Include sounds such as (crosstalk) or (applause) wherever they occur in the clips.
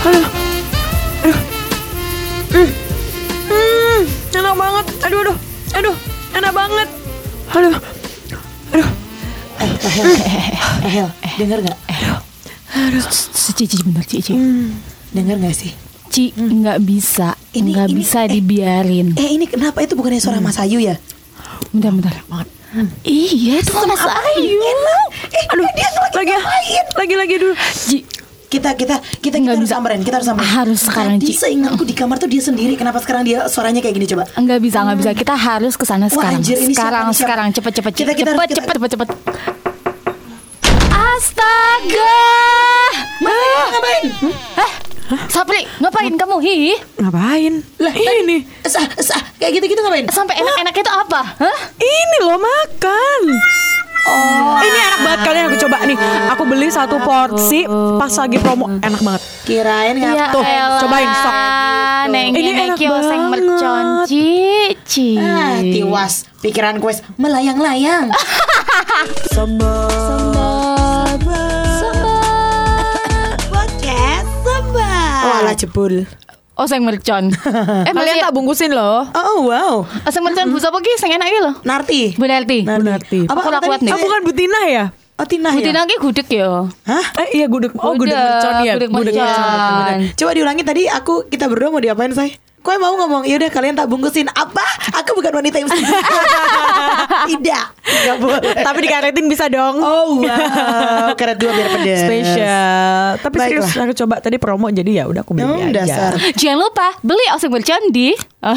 Aduh. Aduh. Hmm. Hmm, enak banget. Aduh, aduh. Aduh, enak banget. Aduh. Aduh. Rahel, denger gak? Cici bentar Cici. Denger gak sih? Ci nggak bisa, Ini- nggak bisa eh. dibiarin. Eh ini kenapa itu bukannya suara Mas Ayu ya? Bentar bentar. Iya, itu Mas Ayu. Eh, Aduh, dia lagi, lagi ngapain? lagi lagi dulu. Ci, Kita kita kita kita Nggak bisa. samperin, kita harus samperin. Harus sekarang, Tadi seingatku di kamar tuh dia sendiri. Kenapa sekarang dia suaranya kayak gini coba? nggak bisa nggak bisa. Kita harus ke sana Wah, sekarang. anjir, ini siapa sekarang siapa? sekarang cepet cepet Kita- kita cepet harus- kita- cepet cepet cepet. Astaga! Mana ngapain? Hah? Sapri, ngapain kamu? Hi? Ngapain? Lah ini. Sah, sah, kayak gitu-gitu ngapain? Sampai enak-enak itu apa? Hah? Ini loh makan. Oh, ini enak banget kalian aku coba nih. Aku beli satu porsi pas lagi promo, enak banget. Kirain Ya ngapa? Tuh, cobain, sok. Neng Ini enak banget. mercon Cici. Ah, tiwas. Pikiran kues melayang-layang. (laughs) Podcast Sembah. Oh, alah jebul. Oseng mercon. (laughs) eh, Kalian tak bungkusin loh. Oh, wow. Oseng mercon busa apa ki sing enak iki lho. Narti. Bu Narti. Narti. Apa Aku kuat nih. Oh, bukan Butina ya? Oh, Tina Bu ya? Tina ki gudeg ya. Hah? Eh iya gudeg. Oh gudeg Gudeg, mercon ya. gudeg Gudeg mercon. mercon. Coba diulangi tadi aku kita berdua mau diapain say? Kau mau ngomong, yaudah kalian tak bungkusin Apa? Aku bukan wanita yang (laughs) Tidak Gak boleh Tapi dikaretin bisa dong. Oh wow Karet dua biar pedes Spesial. Tapi Baiklah. serius aku coba tadi promo jadi ya udah aku beli Hmm, aja. dasar Jangan lupa beli oseng mercon di (laughs) Oh,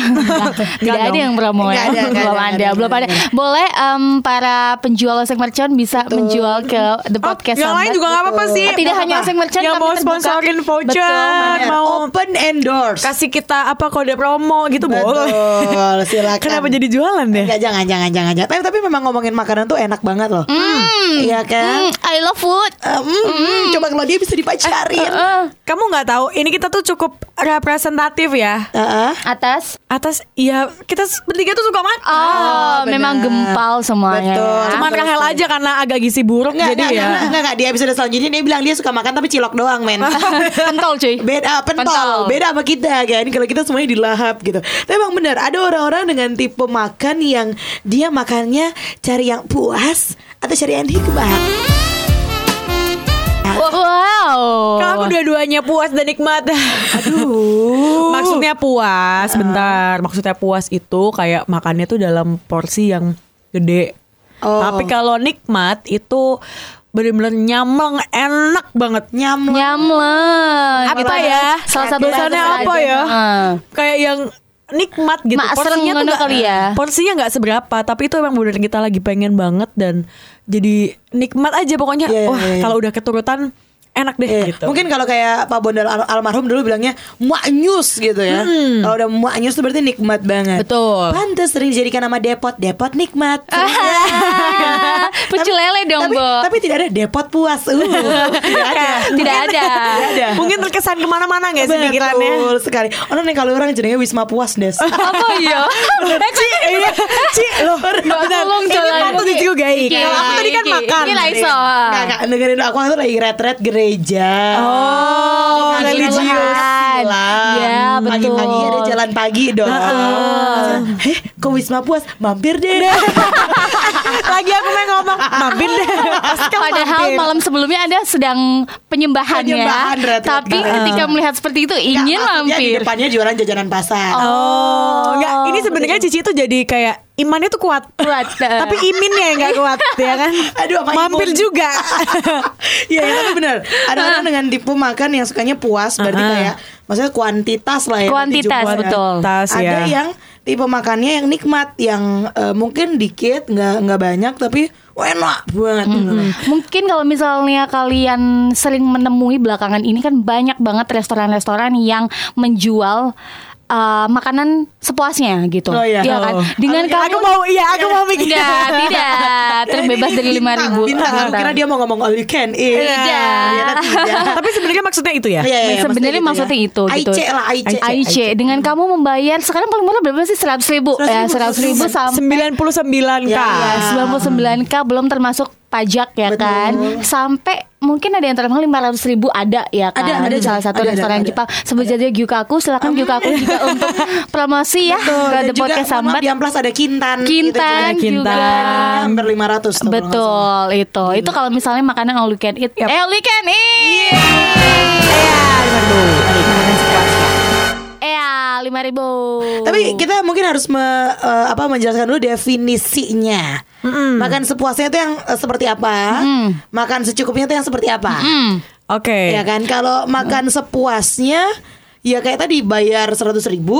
tidak ada yang promo Nggak ya. ada, nggak belum ada, ada, nggak ada, belum nggak ada. ada. Boleh em, para penjual oseng mercon bisa menjual ke the Oh, podcast yang lain juga gak apa-apa sih. Tidak hanya oseng mercon Yang tapi mau sponsorin voucher, Betul, mau Open endorse kasih kita apa kode promo gitu boleh. Betul Silakan (laughs) Kenapa jadi jualan deh? Enggak jangan jangan jangan jangan. Tapi tapi memang ngomongin makanan tuh enak banget loh. Iya kan? Hmm, I love food. Eh, mm, Coba kalau dia bisa dipacarin. Eh, Kamu nggak tahu ini kita tuh cukup representatif ya. Heeh. atas. Atas ya kita bertiga tuh suka makan. Oh, benar. memang gempal semuanya. Betul. ya. Cuman Rahel aja karena agak gizi buruk Enggak, jadi enggak, ya. enggak, enggak, enggak, Di episode selanjutnya dia bilang dia suka makan tapi cilok doang, men. (laughs) Pentol cuy. Beda pentol. Pentol. beda sama kita kan. Kalau kita semuanya dilahap gitu. Tapi emang benar ada orang-orang dengan tipe makan yang dia makannya cari yang puas atau cari yang hikmah. Wow. Kalau aku dua-duanya puas dan nikmat. Aduh. (laughs) Maksudnya puas, bentar. Maksudnya puas itu kayak makannya tuh dalam porsi yang gede. Oh. Tapi kalau nikmat itu bener-bener nyameng, enak banget. nyamuk. Nyamlen. Apa ya? Salah satu Tulisannya bahasa apa aja. ya? Heeh. Kayak yang nikmat gitu. Mak porsinya tuh nggak- kali ya? Porsinya nggak seberapa, tapi itu emang bener kita lagi pengen banget dan jadi nikmat aja pokoknya. Iya, iya, Wah, iya. kalau udah keturutan enak deh Iya. gitu. Mungkin kalau kayak Pak Bondal al- almarhum dulu bilangnya muanyus gitu ya. Kalau udah muanyus tuh berarti nikmat banget. Betul. Pantes sering dijadikan nama depot, depot nikmat. (laughs) Pecel lele dong, tapi, Bo. tapi tidak ada depot puas. Uh, (laughs) tidak ada. Tidak ada. Tidak ada. Mungkin terkesan ke mana-mana gak sih pikirannya? Betul sekali. Oh, nih kalau orang jenenge Wisma Puas, Des. (laughs) Apa iya? Ci, iya, Ci, loh, tolong, Ini tolong. patut juga Kalau aku tadi kan makan. Iki lah iso. Enggak, enggak, dengerin aku tuh lagi retret gereja. Oh, religius. Lah. Ya, betul. Pagi-pagi ada jalan pagi dong. Heh, ke Wisma Puas, mampir deh. (laughs) Lagi aku mau ngomong, mampir deh. Pasti kan Padahal mampir. malam sebelumnya Anda sedang penyembahan, Penyembahan, ya. Tapi ketika melihat seperti itu ingin Nggak, maksudnya Di mampir. depannya jualan jajanan pasar. Oh, enggak. Ini sebenarnya Cici tuh jadi kayak imannya tuh kuat. Kuat. Tapi iminnya yang gak kuat ya kan. Aduh, apa Mampir imun? juga. (laughs) Iya, ya, tapi benar. Ada orang dengan tipe makan yang sukanya puas, berarti Uh-huh. kayak maksudnya kuantitas lah ya. Kuantitas, betul. Kuantitas, Ada ya. yang tipe makannya yang nikmat, yang eh, mungkin dikit, nggak nggak banyak, tapi wah, enak banget. Mungkin kalau misalnya kalian sering menemui belakangan ini kan banyak banget restoran-restoran yang menjual uh, makanan sepuasnya gitu. Oh, iya. kan? Oh. Dengan Aku- kamu aku mau, iya aku mau mikir. Enggak, tidak. Terbebas (laughs) dari lima Bintang, ribu. Bintang, aku kira dia mau ngomong all you can eat. Tidak. Ternyata tidak. Tapi sebenarnya maksudnya itu ya. Iya, iya, iya, Sebenarnya maksudnya itu, gitu. Aice lah, Aice. AIC dengan kamu membayar sekarang paling murah berapa sih seratus ribu 100.000, ya seratus ribu sampai 99 k. Ya, ya, 99k belum termasuk pajak ya Betul. kan sampai mungkin ada yang termahal lima ratus ribu ada ya kan Ada, ada, di salah satu ada, ada, restoran ada. Jepang sebut saja Gyukaku silakan Gyukaku juga (laughs) untuk promosi ya Betul. ke The Podcast Sambat di Amplas ada Kintan. Kintan Itu juga. juga Hampir 500 tuh. kalau nggak salah. Betul itu itu kalau misalnya makanan all you can eat eh all you can eat ribu. Tapi kita mungkin harus me- eh, apa menjelaskan dulu definisinya. Makan sepuasnya itu yang eh, seperti apa? Makan secukupnya itu yang seperti apa? Hmm. Oke. Ya kan kalau makan sepuasnya ya kayak tadi bayar 100 ribu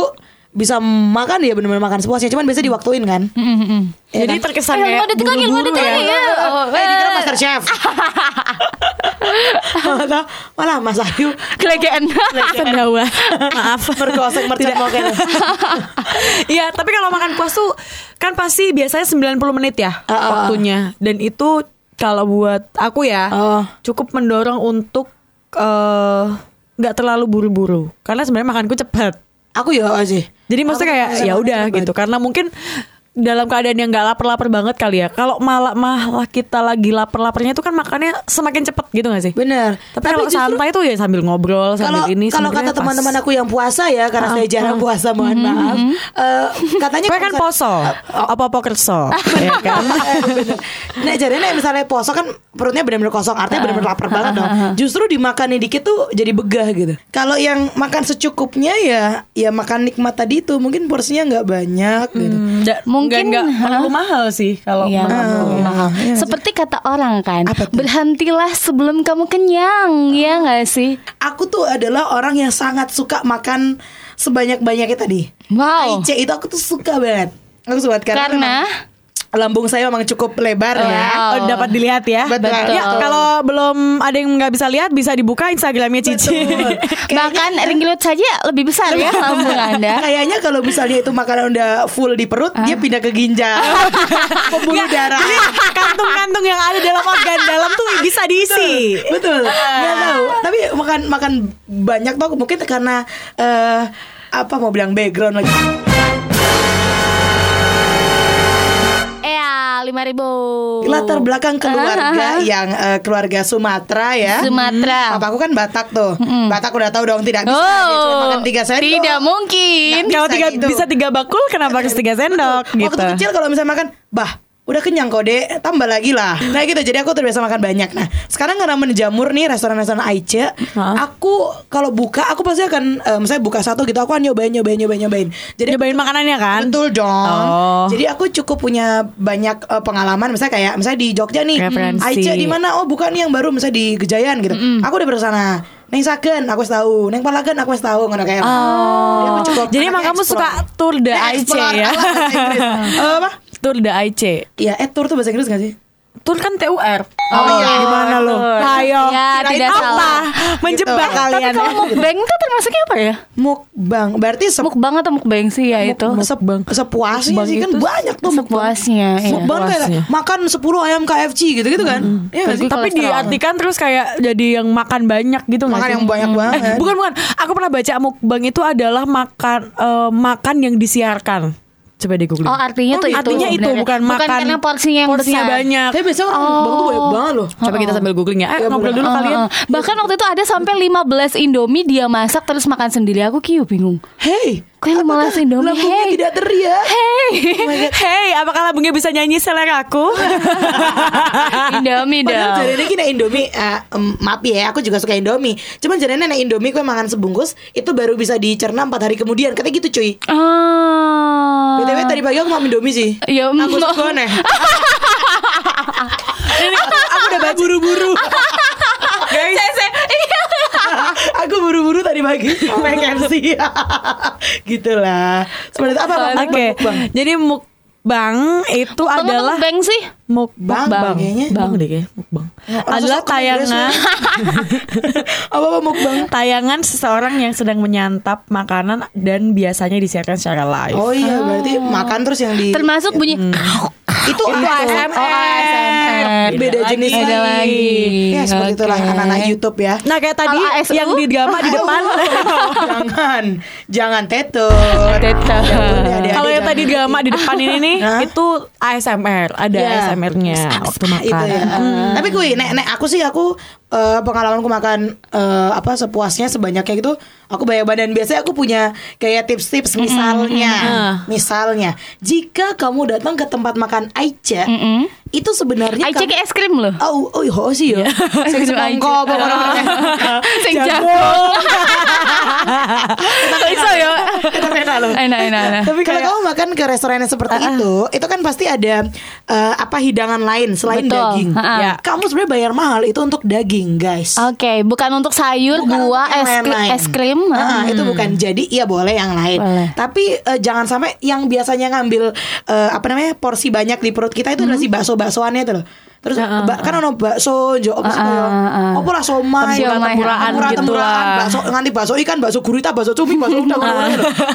bisa makan ya benar-benar makan sepuasnya cuman biasanya diwaktuin kan. Ya Jadi kan? terkesan Eh, kayak buru-buru ya. lagi. Oh, Eh dikira master chef. (laughs) malah, malah Mas Ayu Kelegean. Sendawa. Maaf. bergosok mercon mokel. (laughs) Iya, tapi kalau makan puas tuh kan pasti biasanya 90 menit ya Ah, ah, ah. waktunya. Dan itu kalau buat aku ya Oh. cukup mendorong untuk eh, nggak terlalu buru-buru. Karena sebenarnya makanku cepat. Aku ya aja. Jadi maksudnya kayak ya udah gitu karena mungkin dalam keadaan yang nggak lapar-lapar banget kali ya. Kalau malah malah kita lagi lapar-laparnya itu kan makannya semakin cepet gitu gak sih? Bener. Tapi, kalau santai tuh ya sambil ngobrol sambil kalau ini. kalau kata teman-teman aku yang puasa ya karena saya jarang puasa mohon maaf Eh, katanya Gue kan poso, misal- apa-apa kerso, (laughs) ya kan? Nah jadi nek misalnya poso kan perutnya benar-benar kosong artinya benar-benar lapar banget dong. Justru dimakannya dikit tuh jadi begah gitu. Kalau yang makan secukupnya ya ya makan nikmat tadi tuh mungkin porsinya nggak banyak gitu. Nggak- Mungkin, nggak perlu mahal sih kalau Iya, aku ya. mahal. iya Seperti kata orang kan, berhentilah sebelum kamu kenyang, ya nggak sih? Aku tuh adalah orang yang sangat suka makan sebanyak-banyaknya tadi. Wow. Aice itu aku tuh suka banget. Aku suka banget karena, Karena lambung saya memang cukup lebar ya. Wow. Oh, dapat dilihat ya. Betul. Ya, kalau belum ada yang nggak bisa lihat bisa dibuka Instagramnya Cici. Betul. (laughs) bahkan ringlet saja lebih besar ya lambung Anda. Kayaknya kalau misalnya itu makanan udah full di perut, dia pindah ke ginjal, (laughs) pembuluh darah. Kantung-kantung yang ada dalam organ dalam tuh bisa diisi. Betul. Nggak tahu. Tapi makan makan banyak tuh mungkin karena eh apa mau bilang background lagi. Lima ribu. Latar belakang keluarga (laughs) yang eh, keluarga Sumatera ya. Sumatera. Papaku kan Batak tuh. Batak udah tahu dong tidak bisa dia cuma Oh, makan tiga sendok. tidak mungkin. Kalau bisa tiga gitu. bisa tiga bakul kenapa harus tiga sendok Waktu gitu. kecil kalau misalnya makan, bah udah kenyang kok dek, tambah lagi lah. Nah gitu, jadi aku terbiasa makan banyak. Nah sekarang karena menjamur nih restoran-restoran Aice, Hah? aku kalau buka aku pasti akan, eh, misalnya buka satu gitu, aku akan nyobain, nyobain, nyobain, nyobain. Jadi Nyobain makanannya kan? Betul dong. Oh. Jadi aku cukup punya banyak eh, pengalaman, misalnya kayak misalnya di Jogja nih, Referensi. Aice di mana? Oh bukan nih yang baru, misalnya di Gejayan gitu. Aku udah bersana. Neng Saken aku tahu, Neng Palagan aku tahu ngono kayak. Cukup Jadi emang kamu suka explore. tour de Eh, Aice ya? (laughs) Eh, apa? Tour de Aice. Iya, eh tour tuh bahasa Inggris gak sih? Tour kan TUR. Oh, iya. gimana lo? Ayo. Ya, Kirain tidak apa? salah. Menjebak Gitu. kalian. Tapi kalau mukbang itu termasuknya apa ya? Mukbang. Berarti sep Mukbang atau mukbang sih ya itu? sep- sepuasnya Mukbang sih kan itu banyak tuh mukbang. Sepuasnya. ya. Mukbang kayak makan 10 ayam KFC gitu-gitu kan. Iya gak sih? Tapi Tapi diartikan terus kayak jadi yang makan banyak gitu Makan yang banyak banget. Eh, bukan bukan. Aku pernah baca mukbang itu adalah makan eh, makan yang disiarkan. Coba di googling. Oh artinya tuh itu Artinya itu sebenarnya. bukan makan karena porsinya yang porsinya besar. banyak. Tapi biasanya orang mukbang tuh banyak banget loh. Coba kita sambil googling ya. Eh, Ya, ngobrol dulu kalian. Heeh. Bahkan waktu itu ada sampai 15 Indomie dia masak terus makan sendiri. Aku kiu bingung. Hey, Kok yang malah Indomie? lambungnya Hey. tidak teriak? Hey, Oh hey, apakah lambungnya bisa nyanyi seleraku? (laughs) Indomie Padahal dong. jadi kena Indomie eh, em, Maaf ya aku juga suka Indomie Cuman jadi nek Indomie kue makan sebungkus Itu baru bisa dicerna 4 hari kemudian Katanya gitu cuy Ah. BTW tadi pagi aku makan Indomie sih Ya, Aku mm. suka (laughs) nih Ini aku, aku udah baca buru-buru. (laughs) Guys, Aku buru-buru tadi pagi (laughs) Pengen (laughs) sih Gitulah Seperti itu apa Bang? Oke, Bang? jadi mukbang itu Mukbang atau adalah mukbang sih? mukbang, Bang, kayaknya. bang deh kayaknya mukbang. Rasa adalah tayangan Apa-apa (laughs) mukbang tayangan seseorang yang sedang menyantap makanan dan biasanya disiarkan secara live. Oh iya berarti makan terus yang di Termasuk bunyi Hmm. Itu Itu ASMR. Oh, ASMR. Beda jenis Beda lagi. lagi. Ya seperti itulah Oke. anak-anak YouTube ya. Nah kayak tadi ASU? yang di drama di depan (laughs) jangan, jangan tetut. Tetut. Kalau tadi drama di depan ini nih itu ASMR, ada Ya. ASMR-nya waktu makan. Itu ya. Tapi gue, nek, nek aku sih aku eh, pengalamanku makan eh, apa sepuasnya sebanyaknya gitu, aku banyak badan. Biasanya aku punya kayak tips-tips misalnya, misalnya jika kamu datang ke tempat makan Aicha, Mm-mm. itu sebenarnya Aice ke es krim loh. Oh, oh, oh sih ya. Sing semongko apa. Sing jagung. Bisa ya. Enak loh. Enak, enak, enak. Tapi kalau kamu makan ke restoran yang seperti itu, itu kan pasti ada eh, apa hidangan lain selain Betul. daging. Ya. Kamu sebenarnya bayar mahal itu untuk daging, guys. Oke, bukan untuk sayur, Bukan buah, untuk es, krim, es krim. Ah, Hmm. itu bukan. Jadi iya boleh yang lain. Boleh. Tapi eh, jangan sampai yang biasanya ngambil eh, apa namanya porsi banyak di perut kita itu adalah si bakso-baksoannya itu loh. Terus ba- kan ono bakso, kayak- ah, ah. apa lah somai, Tempuraan gitu lah. bakso nganti bakso ikan, bakso gurita, bakso cumi, bakso udang, loh.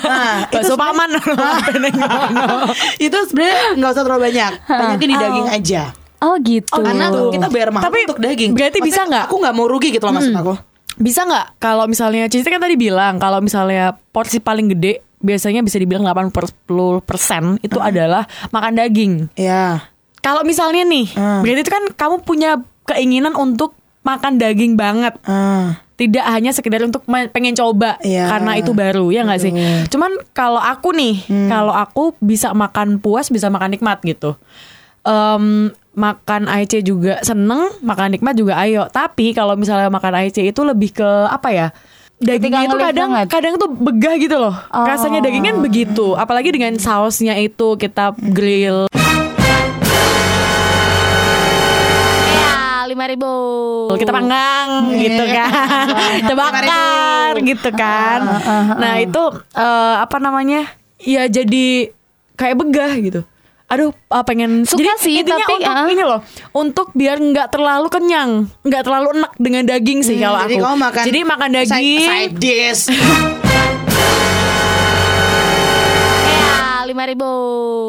Nah, Bakso paman. (laughs) itu sebenarnya nggak usah terlalu banyak, banyakin di daging aja. Oh gitu. Karena gitu. kita bayar mahal Tapi untuk daging. berarti bisa nggak? Aku nggak mau rugi gitu loh maksud aku. Bisa nggak kalau misalnya Cici kan tadi bilang kalau misalnya porsi paling gede biasanya bisa dibilang 80% itu adalah makan daging. Ya. Kalau misalnya nih, Hmm. berarti itu kan kamu punya keinginan untuk makan daging banget. Ah. Tidak hanya sekedar untuk pengen coba Iya. karena itu baru ya nggak sih. Cuman kalau aku nih, Hmm. kalau aku bisa makan puas, bisa makan nikmat gitu. Em, makan AIC juga seneng, makan nikmat juga ayo. Tapi kalau misalnya makan AIC itu lebih ke apa ya? Dagingnya itu kadang banget. kadang tuh begah gitu loh. Oh. Rasanya daging kan begitu. Apalagi dengan sausnya itu kita grill. Lima ribu. kita panggang gitu kan. (laughs) Kita bakar gitu kan. nah itu eh, apa namanya? Ya jadi kayak begah gitu. Aduh ah, pengen Suka jadi sih, intinya tapi, untuk ah. ini loh untuk biar nggak terlalu kenyang nggak terlalu enak dengan daging sih kalau Hmm, Jadi aku. makan jadi makan side- daging side dish. (laughs) lima ribu.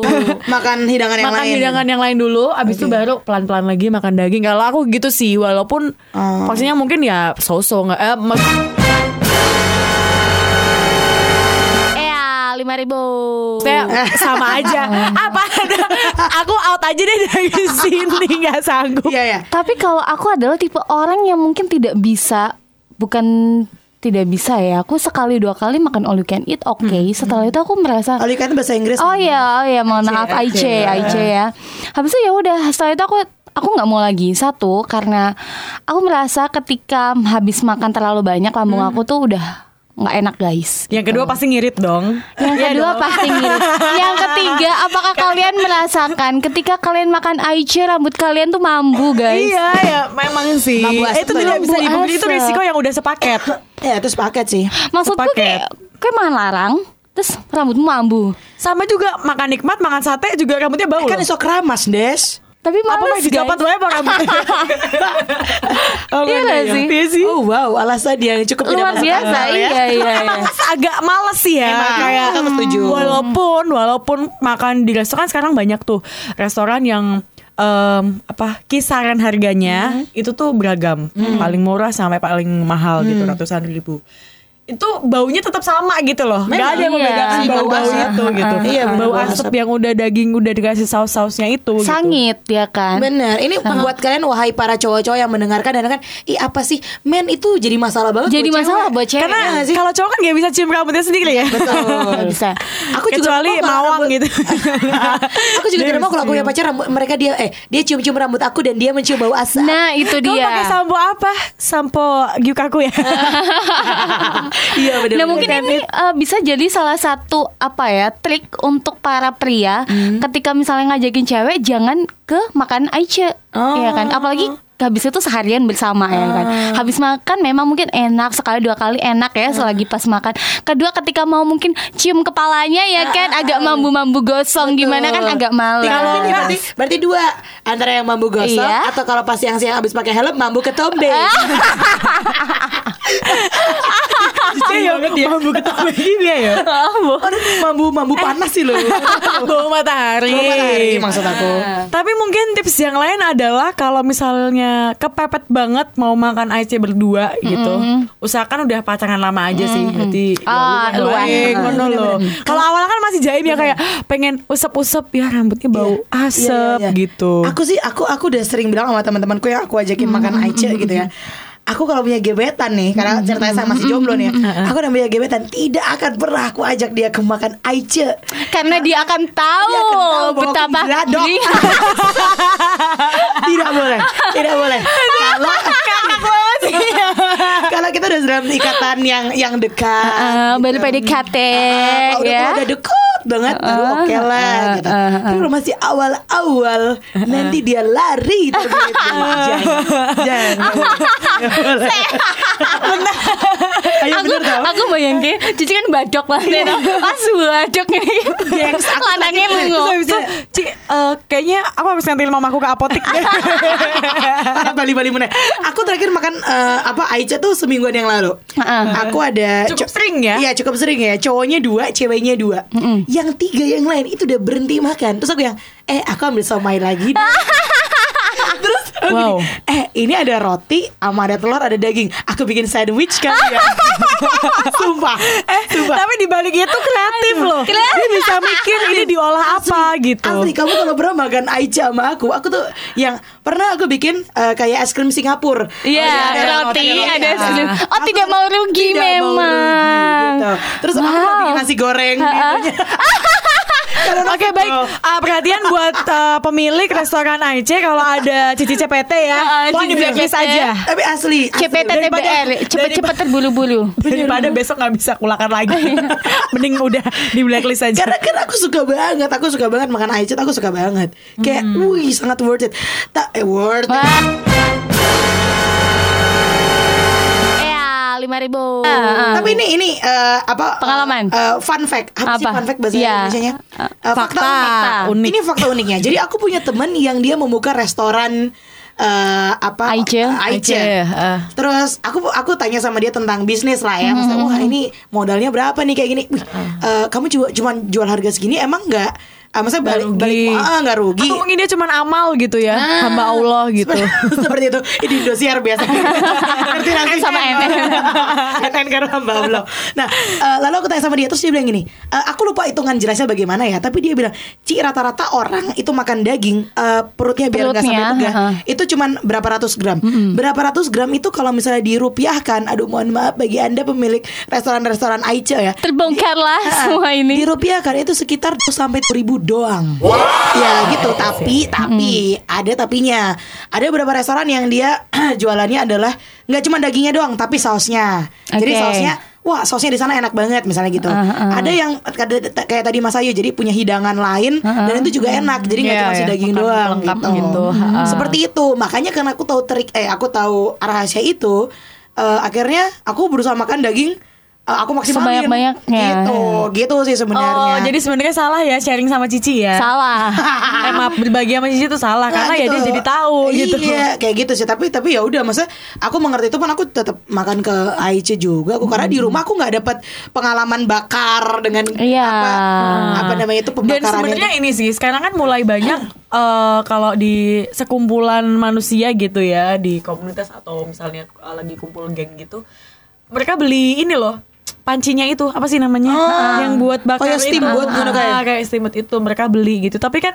(laughs) makan hidangan yang makan lain. hidangan yang lain dulu abis itu baru pelan-pelan lagi makan daging kalau aku gitu sih walaupun Oh. porsinya mungkin ya so-so nggak eh, mak- Ya, lima ribu. Saya (laughs) sama aja. Apa ada? Aku out aja deh dari (laughs) sini nggak sanggup. Iya ya. Tapi kalau aku adalah tipe orang yang mungkin tidak bisa, bukan tidak bisa ya. Aku sekali dua kali makan all you can eat, oke. Setelah itu aku merasa All you can bahasa Inggris. Oh iya, oh iya, mohon Aice, maaf. Aice, Aice ya. Habis itu ya udah, setelah itu aku aku nggak mau lagi satu karena aku merasa ketika habis makan terlalu banyak lambung aku tuh udah nggak enak guys. Yang kedua pasti ngirit dong. Yang Iya kedua dong. pasti ngirit. Yang ketiga, apakah kalian merasakan ketika kalian makan Aice rambut kalian tuh mambu guys? Iya ya memang sih. Mambu asap itu tidak bisa dipungkiri itu risiko yang udah sepaket. (laughs) Ya itu sepaket sih. Maksudku Sepaket. kayak kayak makan larang, terus rambutmu mambu. Sama juga makan nikmat, makan sate juga rambutnya bau Kan loh. iso keramas, Des. Tapi Apa males dicopot guys. wae apa rambutnya? oh, Iya ya? sih? Iya sih. Oh wow, alasan dia yang cukup Luar biasa, akal ya. iya iya iya. Emang agak males sih ya Emang, kayak aku setuju. walaupun walaupun makan di restoran sekarang banyak tuh restoran yang em, apa kisaran harganya itu tuh beragam paling murah sampai paling mahal gitu ratusan ribu itu baunya tetap sama gitu loh nggak ada yang Iya. membedakan Si bau bau bau asap. itu gitu Iya, bener, bau asap asap. yang udah daging udah dikasih saus sausnya itu gitu. Sangit ya kan? Bener, ini buat kalian wahai para cowok-cowok yang mendengarkan dan kan, ih apa sih, men itu jadi masalah banget. Jadi buat masalah cewek. buat cewek. karena Iya sih? kalau cowok kan nggak bisa cium rambutnya sendiri ya betul. (laughs) Bisa. Aku juga kecuali mawang rambut- gitu (laughs) aku juga tidak mau kalau aku punya pacar rambut mereka dia eh dia cium-cium rambut aku dan dia mencium bau asap. Nah itu Kamu dia. pakai sampo apa? Sampo Gyukaku ya? (laughs) iya bener. Nah mungkin ini uh, bisa jadi salah satu apa ya trik untuk para pria ketika misalnya ngajakin cewek jangan ke makan Aice, Oh. ya kan? Apalagi habis itu seharian bersama ya kan. Habis makan memang mungkin enak sekali dua kali enak ya selagi pas makan. Kedua ketika mau mungkin cium kepalanya ya kan agak mambu-mambu gosong gimana kan agak malas. Kalau ini berarti, berarti dua antara yang mambu gosong Iya. atau kalau pas siang-siang habis pakai helm mambu ketombe. Iya, mambu ketahui dia ya. Aduh, mambu mambu panas sih loh. (laughs) Bau matahari. Bau matahari maksud aku. Tapi mungkin tips yang lain adalah kalau misalnya kepepet banget mau makan IC berdua gitu, usahakan udah pacaran lama aja sih. Jadi Ah, ya baik, (laughs) Ah, ngono loh. Kalau awalnya kan masih jaim ya kayak pengen usep-usep ya rambutnya bau asap Iya, iya, iya. gitu. Aku sih aku aku udah sering bilang sama teman-temanku yang aku ajakin makan Aice gitu ya. Aku kalau punya gebetan nih, karena ceritanya saya masih jomblo nih. ya, Aku udah punya gebetan, tidak akan pernah aku ajak dia ke makan Aice. Karena dia akan tahu, Dia akan tahu bahwa betapa aku geladok. (laughs) tidak boleh, tidak boleh. Kalau (laughs) (laughs) kalau kita udah dalam ikatan yang yang dekat, Ah, baru. PDKT udah, ya. udah deket banget, baru oke lah gitu. Tapi kalau masih awal-awal, nanti dia lari gitu. (laughs) Jangan. Ayo aku bener tau. aku bayangin Cici kan badok lah Iya. pas badoknya Gengs, aku lanangnya mengo itu, Ci, eh, kayaknya aku harus nganterin mamaku ke apotik deh. Bali Bali mana? Aku terakhir makan eh, apa Aica tuh semingguan yang lalu. Aku ada Cukup sering ya? Iya cukup sering ya. Cowoknya dua, ceweknya dua. Yang tiga yang lain itu udah berhenti makan. Terus aku yang eh aku ambil somai lagi. deh." (laughs) Terus aku Wow. gini, eh ini ada roti, sama ada telur, ada daging. Aku bikin sandwich kan ya. (laughs) (laughs) sumpah, eh sumpah. Tapi di balik itu kreatif loh. Kreatif. Dia bisa mikir ini diolah (laughs) apa gitu. Asli kamu kalau pernah makan Aicha sama aku Aku tuh yang Pernah aku bikin eh, Kayak es krim Singapura Iya, Oh, ada roti, ada es krim. Ah. Oh, Aku tidak mau rugi tidak mau memang. rugi, gitu. Terus aku Wow. bikin nasi goreng gitu. (laughs) Karena Oke aku baik, Ah, perhatian buat ah, pemilik restoran AIC kalau ada cici CPT ya, Ah, mohon di blacklist CPT. aja. Tapi asli, asli. CPT Daripada- TBR cepet-cepet terbulu-bulu (laughs) Daripada besok nggak bisa kulakan lagi, (laughs) mending udah di blacklist aja. Karena kan aku suka banget Aku suka banget makan Aicha Aku suka banget. Kayak wih sangat worth it. Tak eh worth it Lima ribu. Tapi ini ini eh, apa Pengalaman. eh, fun fact. Apa, sih Apa? fun fact bahasa Iya. Indonesia-nya? Eh, Fakta unik. unik. Ini fakta uniknya. Jadi aku punya temen yang dia membuka restoran eh, apa Aice. Aice. Aice, eh. Terus aku aku tanya sama dia tentang bisnis lah ya. Maksudnya, wah ini modalnya berapa nih kayak gini? Wih, eh, kamu cuma cuman jual harga segini emang nggak? Ah, maksudnya balik rugi. balik ah nggak rugi. Atau mungkin dia cuma amal gitu ya, Ah. hamba Allah gitu. Seperti (laughs) itu Ini Indosiar biasa (laughs) Ngerti nanti Sama NN. (laughs) NN karena hamba Allah Nah eh, lalu aku tanya sama dia Terus dia bilang gini "Eh, Aku lupa hitungan jelasnya bagaimana ya Tapi dia bilang Ci rata-rata orang itu makan daging eh, Perutnya biar nggak sampai ha. Itu cuman berapa ratus gram Berapa ratus gram itu kalau misalnya dirupiahkan Aduh mohon maaf bagi anda pemilik Restoran-restoran Aice ya Terbongkarlah Ah, semua ini. Dirupiahkan itu sekitar 2 sampai ribu doang. Ya gitu, tapi tapi ada tapinya. Ada beberapa restoran yang dia (clears throat) jualannya adalah nggak cuma dagingnya doang, tapi sausnya. Jadi Oke. sausnya Wah sausnya di sana enak banget misalnya gitu. Ah, ah. Ada yang kayak tadi Mas Ayu jadi punya hidangan lain dan itu juga enak. Jadi nggak Iya, cuma si iya. daging Makan doang gitu. gitu. Hmm. Ah. Seperti itu. Makanya karena aku tahu trik eh aku tahu rahasia itu eh, akhirnya aku berusaha makan daging aku maksimalin Sebanyak-banyaknya. gitu gitu sih sebenarnya Oh, jadi sebenarnya salah ya sharing sama Cici ya. Salah. (laughs) eh maaf berbagi sama Cici itu salah Nah, karena ya gitu. dia jadi tahu gitu. Iya, kayak gitu sih. Tapi tapi ya udah, masa aku mengerti itu pun aku tetap makan ke Aice juga. Aku karena di rumah aku nggak dapat pengalaman bakar dengan Iya. apa apa namanya itu Dan pembakaran sebenarnya ini sih sekarang kan mulai banyak eh, kalau di sekumpulan manusia gitu ya di komunitas atau misalnya eh, lagi kumpul geng gitu, mereka beli ini loh pancinya itu apa sih namanya yang buat bakar Kayak itu steamboat gitu Ah, kayak. kayak steamboat itu mereka beli gitu tapi kan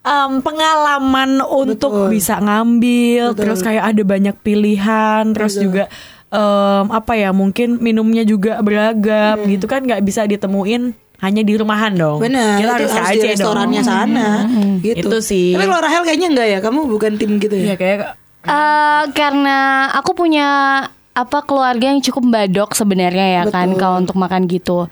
em, pengalaman untuk Betul. bisa ngambil terus kayak ada banyak pilihan terus juga em, apa ya mungkin minumnya juga beragam gitu kan nggak bisa ditemuin hanya di rumahan dong Benar, kita itu harus harus di restorannya dong. sana gitu. Itu sih. Tapi kalau Rahel kayaknya enggak ya, kamu bukan tim gitu Iya ya? kayak Eh, karena aku punya apa keluarga yang cukup badok sebenarnya ya kan Betul. kalau untuk makan gitu.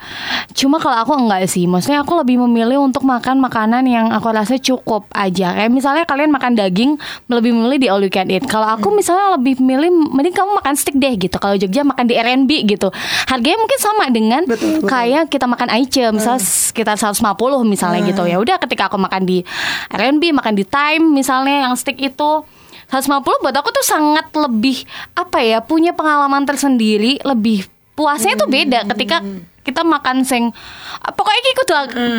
Cuma kalau aku enggak sih, maksudnya aku lebih memilih untuk makan makanan yang aku rasa cukup aja. Kayak misalnya kalian makan daging, lebih memilih di all you can eat. Kalau aku misalnya lebih milih mending kamu makan steak deh gitu. Kalau Jogja makan di R&B gitu. Harganya mungkin sama dengan Betul, betul. kayak kita makan Aice misalnya sekitar 150 misalnya gitu. Ya udah ketika aku makan di R&B, makan di Time misalnya yang steak itu 150 buat aku tuh sangat lebih apa ya punya pengalaman tersendiri lebih puasnya tuh beda ketika kita makan sing pokoknya kayak kudu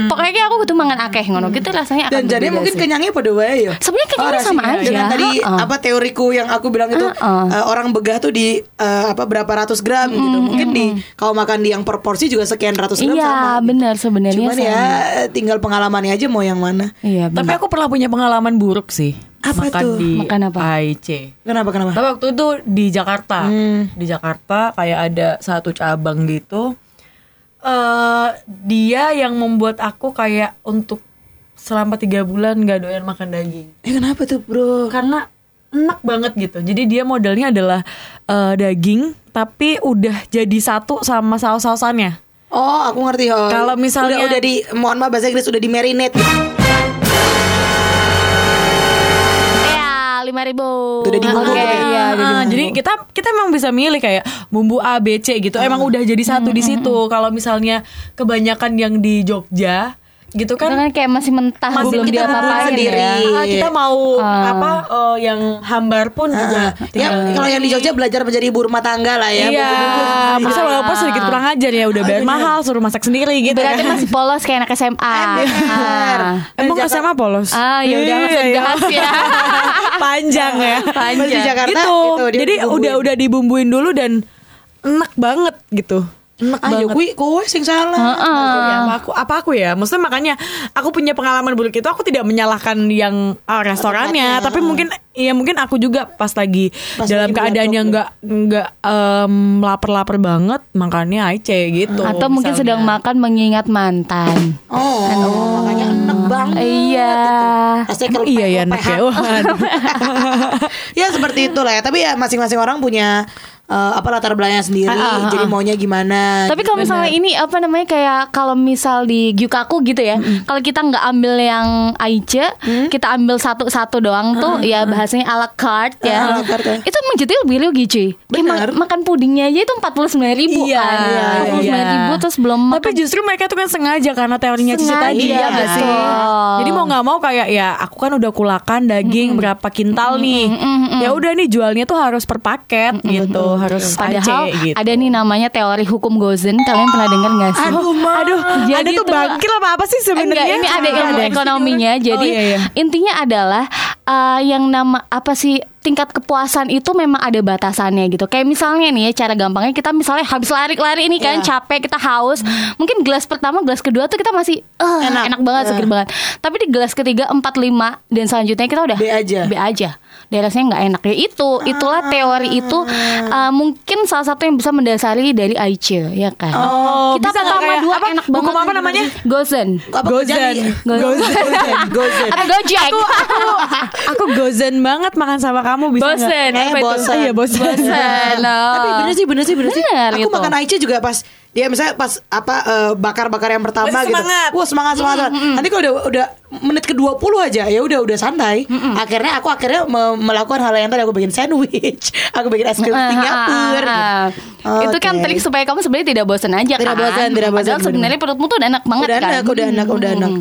pokoknya kayak aku kudu mangan akeh ngono gitu rasanya akan Dan jadi mungkin sih. kenyangnya pada wae ya. Sebenarnya kenyangnya sama rasanya. aja. Dengan tadi Heeh. apa teoriku yang aku bilang itu Heeh. eh, orang begah tuh di eh, apa berapa ratus gram gitu. Mungkin di kalau makan di yang proporsi juga sekian ratus gram Iya, sama. gitu. benar sebenarnya Cuman sama. ya tinggal pengalamannya aja mau yang mana. Iya, Tapi aku pernah punya pengalaman buruk sih. Apa makan tuh? di Makan apa? AIC. Kenapa kenapa? Tapi waktu itu di Jakarta, Hmm. di Jakarta kayak ada satu cabang gitu. eh dia yang membuat aku kayak untuk selama tiga bulan gak doyan makan daging. Eh kenapa tuh bro? Karena enak banget gitu. Jadi dia modelnya adalah eh, daging, tapi udah jadi satu sama saus-sausannya. Oh aku ngerti oh. Kalau misalnya- udah, udah di mohon maaf bahasa Inggris udah di marinate. Lima ribu. Udah dibungkus Oke, gitu ya? iya, Ah, dibungkus. jadi kita kita emang bisa milih kayak bumbu A B C gitu. Emang udah jadi satu di situ. Kalau misalnya kebanyakan yang di Jogja gitu Itu kan kan kayak masih mentah Masih belum kita bumbuin diapa-apain sendiri. ya. Ah, kita mau Ah. apa eh, yang hambar pun juga Ya kalau yang di Jogja belajar menjadi ibu rumah tangga lah ya. Iya, bisa walaupun sedikit kurang ajar ya udah bayar mahal suruh masak sendiri gitu Berarti kan. masih polos kayak anak SMA. Ah. Emang SMA polos? Ah, ya udah nggak usah Iya, iya. dibahas (laughs) ya. Panjang ya. Pas di Jakarta Gitu. itu dia Jadi udah udah dibumbuin dulu dan enak banget gitu. Enak Ah, ya banget. kui kowe sing salah. Ya, apa aku apa aku ya maksudnya makanya aku punya pengalaman buruk itu aku tidak menyalahkan yang ah, restorannya Tempatnya. tapi mungkin ya mungkin aku juga pas lagi Pas dalam lagi keadaan yang nggak nggak em, lapar-lapar banget makannya IC gitu Atau mungkin misalnya. sedang makan mengingat mantan. Oh, makanya enak banget. Iya. Emang kelpek- iya ya enak ya (laughs) ya seperti itulah ya. Tapi ya masing-masing orang punya eh, apa latar belakangnya sendiri. Ah, ah, jadi ah. maunya gimana. Tapi kalau misalnya ini apa namanya kayak kalau misal di Gyukaku gitu ya, kalau kita nggak ambil yang Aice, kita ambil satu-satu doang tuh, ya bahasanya ala carte Ah, ya. ala carte ya. Itu emang jadi lebih rugi cuy. Kayak Benar. ma- makan pudingnya aja itu empat puluh sembilan ribu Iya, kan, iya, empat puluh sembilan iya. ribu terus belum Tapi makan. justru mereka tuh kan sengaja karena teorinya Cici tadi ya nggak sih? Jadi mau nggak mau kayak ya aku kan udah kulakan daging berapa kintal nih. Ya udah nih jualnya tuh harus per paket gitu, harus Padahal AC gitu. ada nih namanya teori hukum Gozen. Kalian pernah dengar nggak sih? Aduh, Ma. Aduh, Jadi ada tuh bangkil apa apa sih sebenarnya? Ini ada ilmu ekonominya. Jadi Oh, iya, iya. intinya adalah uh, yang nama apa sih tingkat kepuasan itu memang ada batasannya gitu. Kayak misalnya nih ya cara gampangnya kita misalnya habis lari-lari ini kan Iya. capek kita haus. Mungkin gelas pertama, gelas kedua tuh kita masih eh, Enak. enak. banget, seger banget. Tapi di gelas ketiga, empat, lima dan selanjutnya kita udah B aja. B aja. Dan rasanya nggak enak ya itu. Itulah teori itu uh, mungkin salah satu yang bisa mendasari dari Aiche ya kan. Oh, kita pertama kayak dua apa? enak Hukum banget. apa namanya? Gozen. Apa Gozen. jadi? Gozen. Gozen. Atau Gojek. Aku gozen banget makan sama kamu bisa nggak? Bosen. Eh, apa itu? bosen. Iya bosen. Bosen. (laughs) oh. Tapi bener sih, bener sih, bener, sih. Bener, Aku gitu. makan Aice juga pas dia misalnya pas apa eh, bakar-bakar yang pertama Masih gitu. semangat. Wah, semangat semangat. Nanti kalau udah udah menit ke-20 aja ya udah udah santai. Akhirnya aku akhirnya me- melakukan hal yang tadi aku bikin sandwich, (laughs) aku bikin es krim Ah, Singapura. gitu. Itu kan trik supaya kamu sebenarnya tidak bosan aja Tidak kan. bosan, tidak bosan, Padahal sebenarnya perutmu tuh udah enak banget Udah kan. enak, udah enak, udah enak.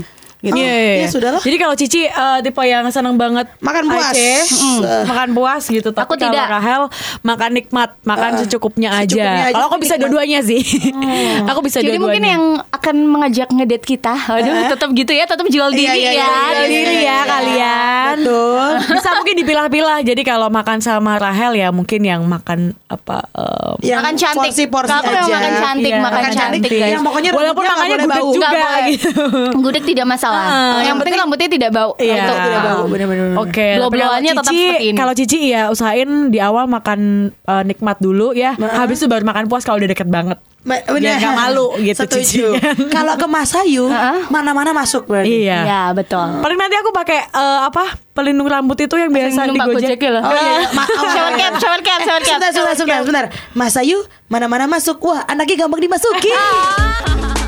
Gitu. Iya, iya, ya iya. sudahlah. Jadi kalau Cici eh, tipe yang seneng banget Makan puas. Aceh, Mm. makan puas gitu. Tapi Aku kalau tidak. Rahel makan nikmat, makan secukupnya aja. secukupnya aja Kalau aku bisa dua-duanya sih. (laughs) aku bisa Jadi dua-duanya. mungkin yang akan mengajak ngedate kita, waduh, tetap gitu ya, tetap jual Iya, diri iya, ya. iya, Jual iya, diri iya, ya iya. kalian. Betul. (laughs) Bisa mungkin dipilah-pilah. Jadi kalau makan sama Rahel ya mungkin yang makan apa em, Yang Makan cantik. porsi-porsi Kalau aku aja. memang makan cantik, Iya, makan makan cantik. cantik guys. Yang pokoknya Walaupun makannya gudeg juga gitu. Gudeg tidak masalah. Ah, yang penting rambutnya tidak bau. Iya. Tidak bau, bener-bener. Oke, Blow-blowannya tapi kalau tetap seperti ini. Kalau Cici ya usahain di awal makan eh, nikmat dulu ya. Habis itu baru makan puas kalau udah deket banget. Ma- Biar nggak malu gitu Setuju. Cici. Kalau ke Mas Ayu, Heeh. mana-mana masuk berarti. Iya. Ya, betul. Paling nanti aku pakai eh, apa pelindung rambut itu yang biasa di Gojek. Ya loh. Oh, iya. Ma- oh, Shower iya. cap, shower cap, shower cap. Sebentar, sebentar, sebentar, sebentar. Mas Ayu, mana-mana masuk. Wah, anaknya gampang dimasukin. (laughs)